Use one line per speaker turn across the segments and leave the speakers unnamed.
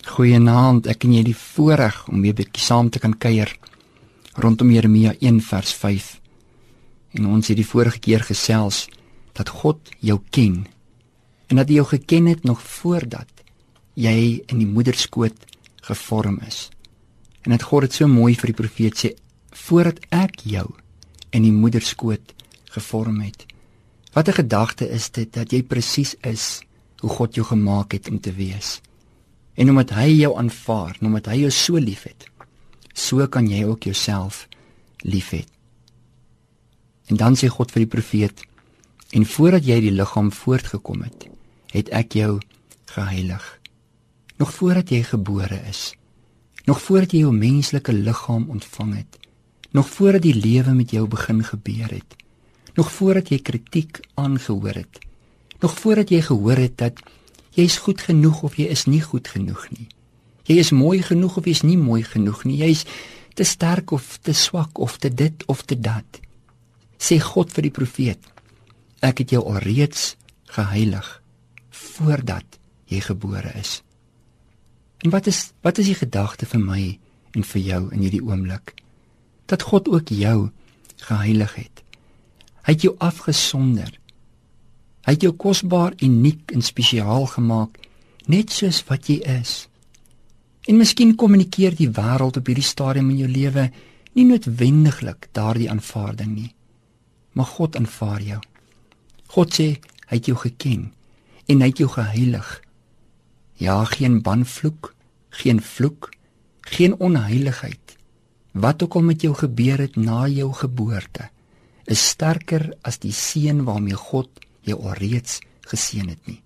Goeienaand, ek en jy die voorreg om weer 'n bietjie saam te kan kuier rondom Jeremia 1 vers 5. En ons het die vorige keer gesels dat God jou ken en dat hy jou geken het nog voordat jy in die moederskoot gevorm is. En dit God het so mooi vir die profeet sê voordat ek jou in die moederskoot gevorm het. Wat 'n gedagte is dit dat jy presies is hoe God jou gemaak het om te wees. En omdat hy jou aanvaar, omdat hy jou so liefhet, so kan jy ook jouself liefhet. En dan sê God vir die profeet: "En voordat jy die liggaam voortgekom het, het ek jou geheilig. Nog voordat jy gebore is, nog voordat jy jou menslike liggaam ontvang het, nog voordat die lewe met jou begin gebeur het, nog voordat jy kritiek aangehoor het, nog voordat jy gehoor het dat jy is goed genoeg of jy is nie goed genoeg nie. Jy is mooi genoeg of jy is nie mooi genoeg nie. Jy is te sterk of te swak of te dit of te dat. Sê God vir die profeet: Ek het jou alreeds geheilig voordat jy gebore is. En wat is wat is die gedagte vir my en vir jou in hierdie oomblik? Dat God ook jou geheilig het. Hy het jou afgesonder Hy het jou kosbaar, uniek en spesiaal gemaak, net soos wat jy is. En miskien kommunikeer die wêreld op hierdie stadium in jou lewe nie noodwendiglik daardie aanvaarding nie. Maar God aanvaar jou. God sê hy het jou geken en hy het jou geheilig. Ja, geen banvloek, geen vloek, geen onheiligheid. Wat ook al met jou gebeur het na jou geboorte, is sterker as die seën waarmee God jou alreeds geseën het nie.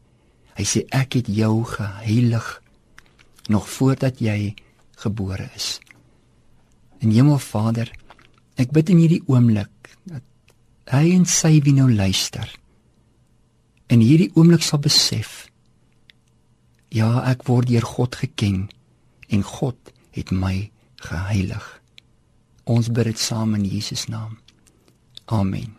Hy sê ek het jou geheilig nog voordat jy gebore is. En Hemelvader, ek bid in hierdie oomblik dat hy en sy wie nou luister in hierdie oomblik sal besef ja, ek word deur God geken en God het my geheilig. Ons bid dit saam in Jesus naam. Amen.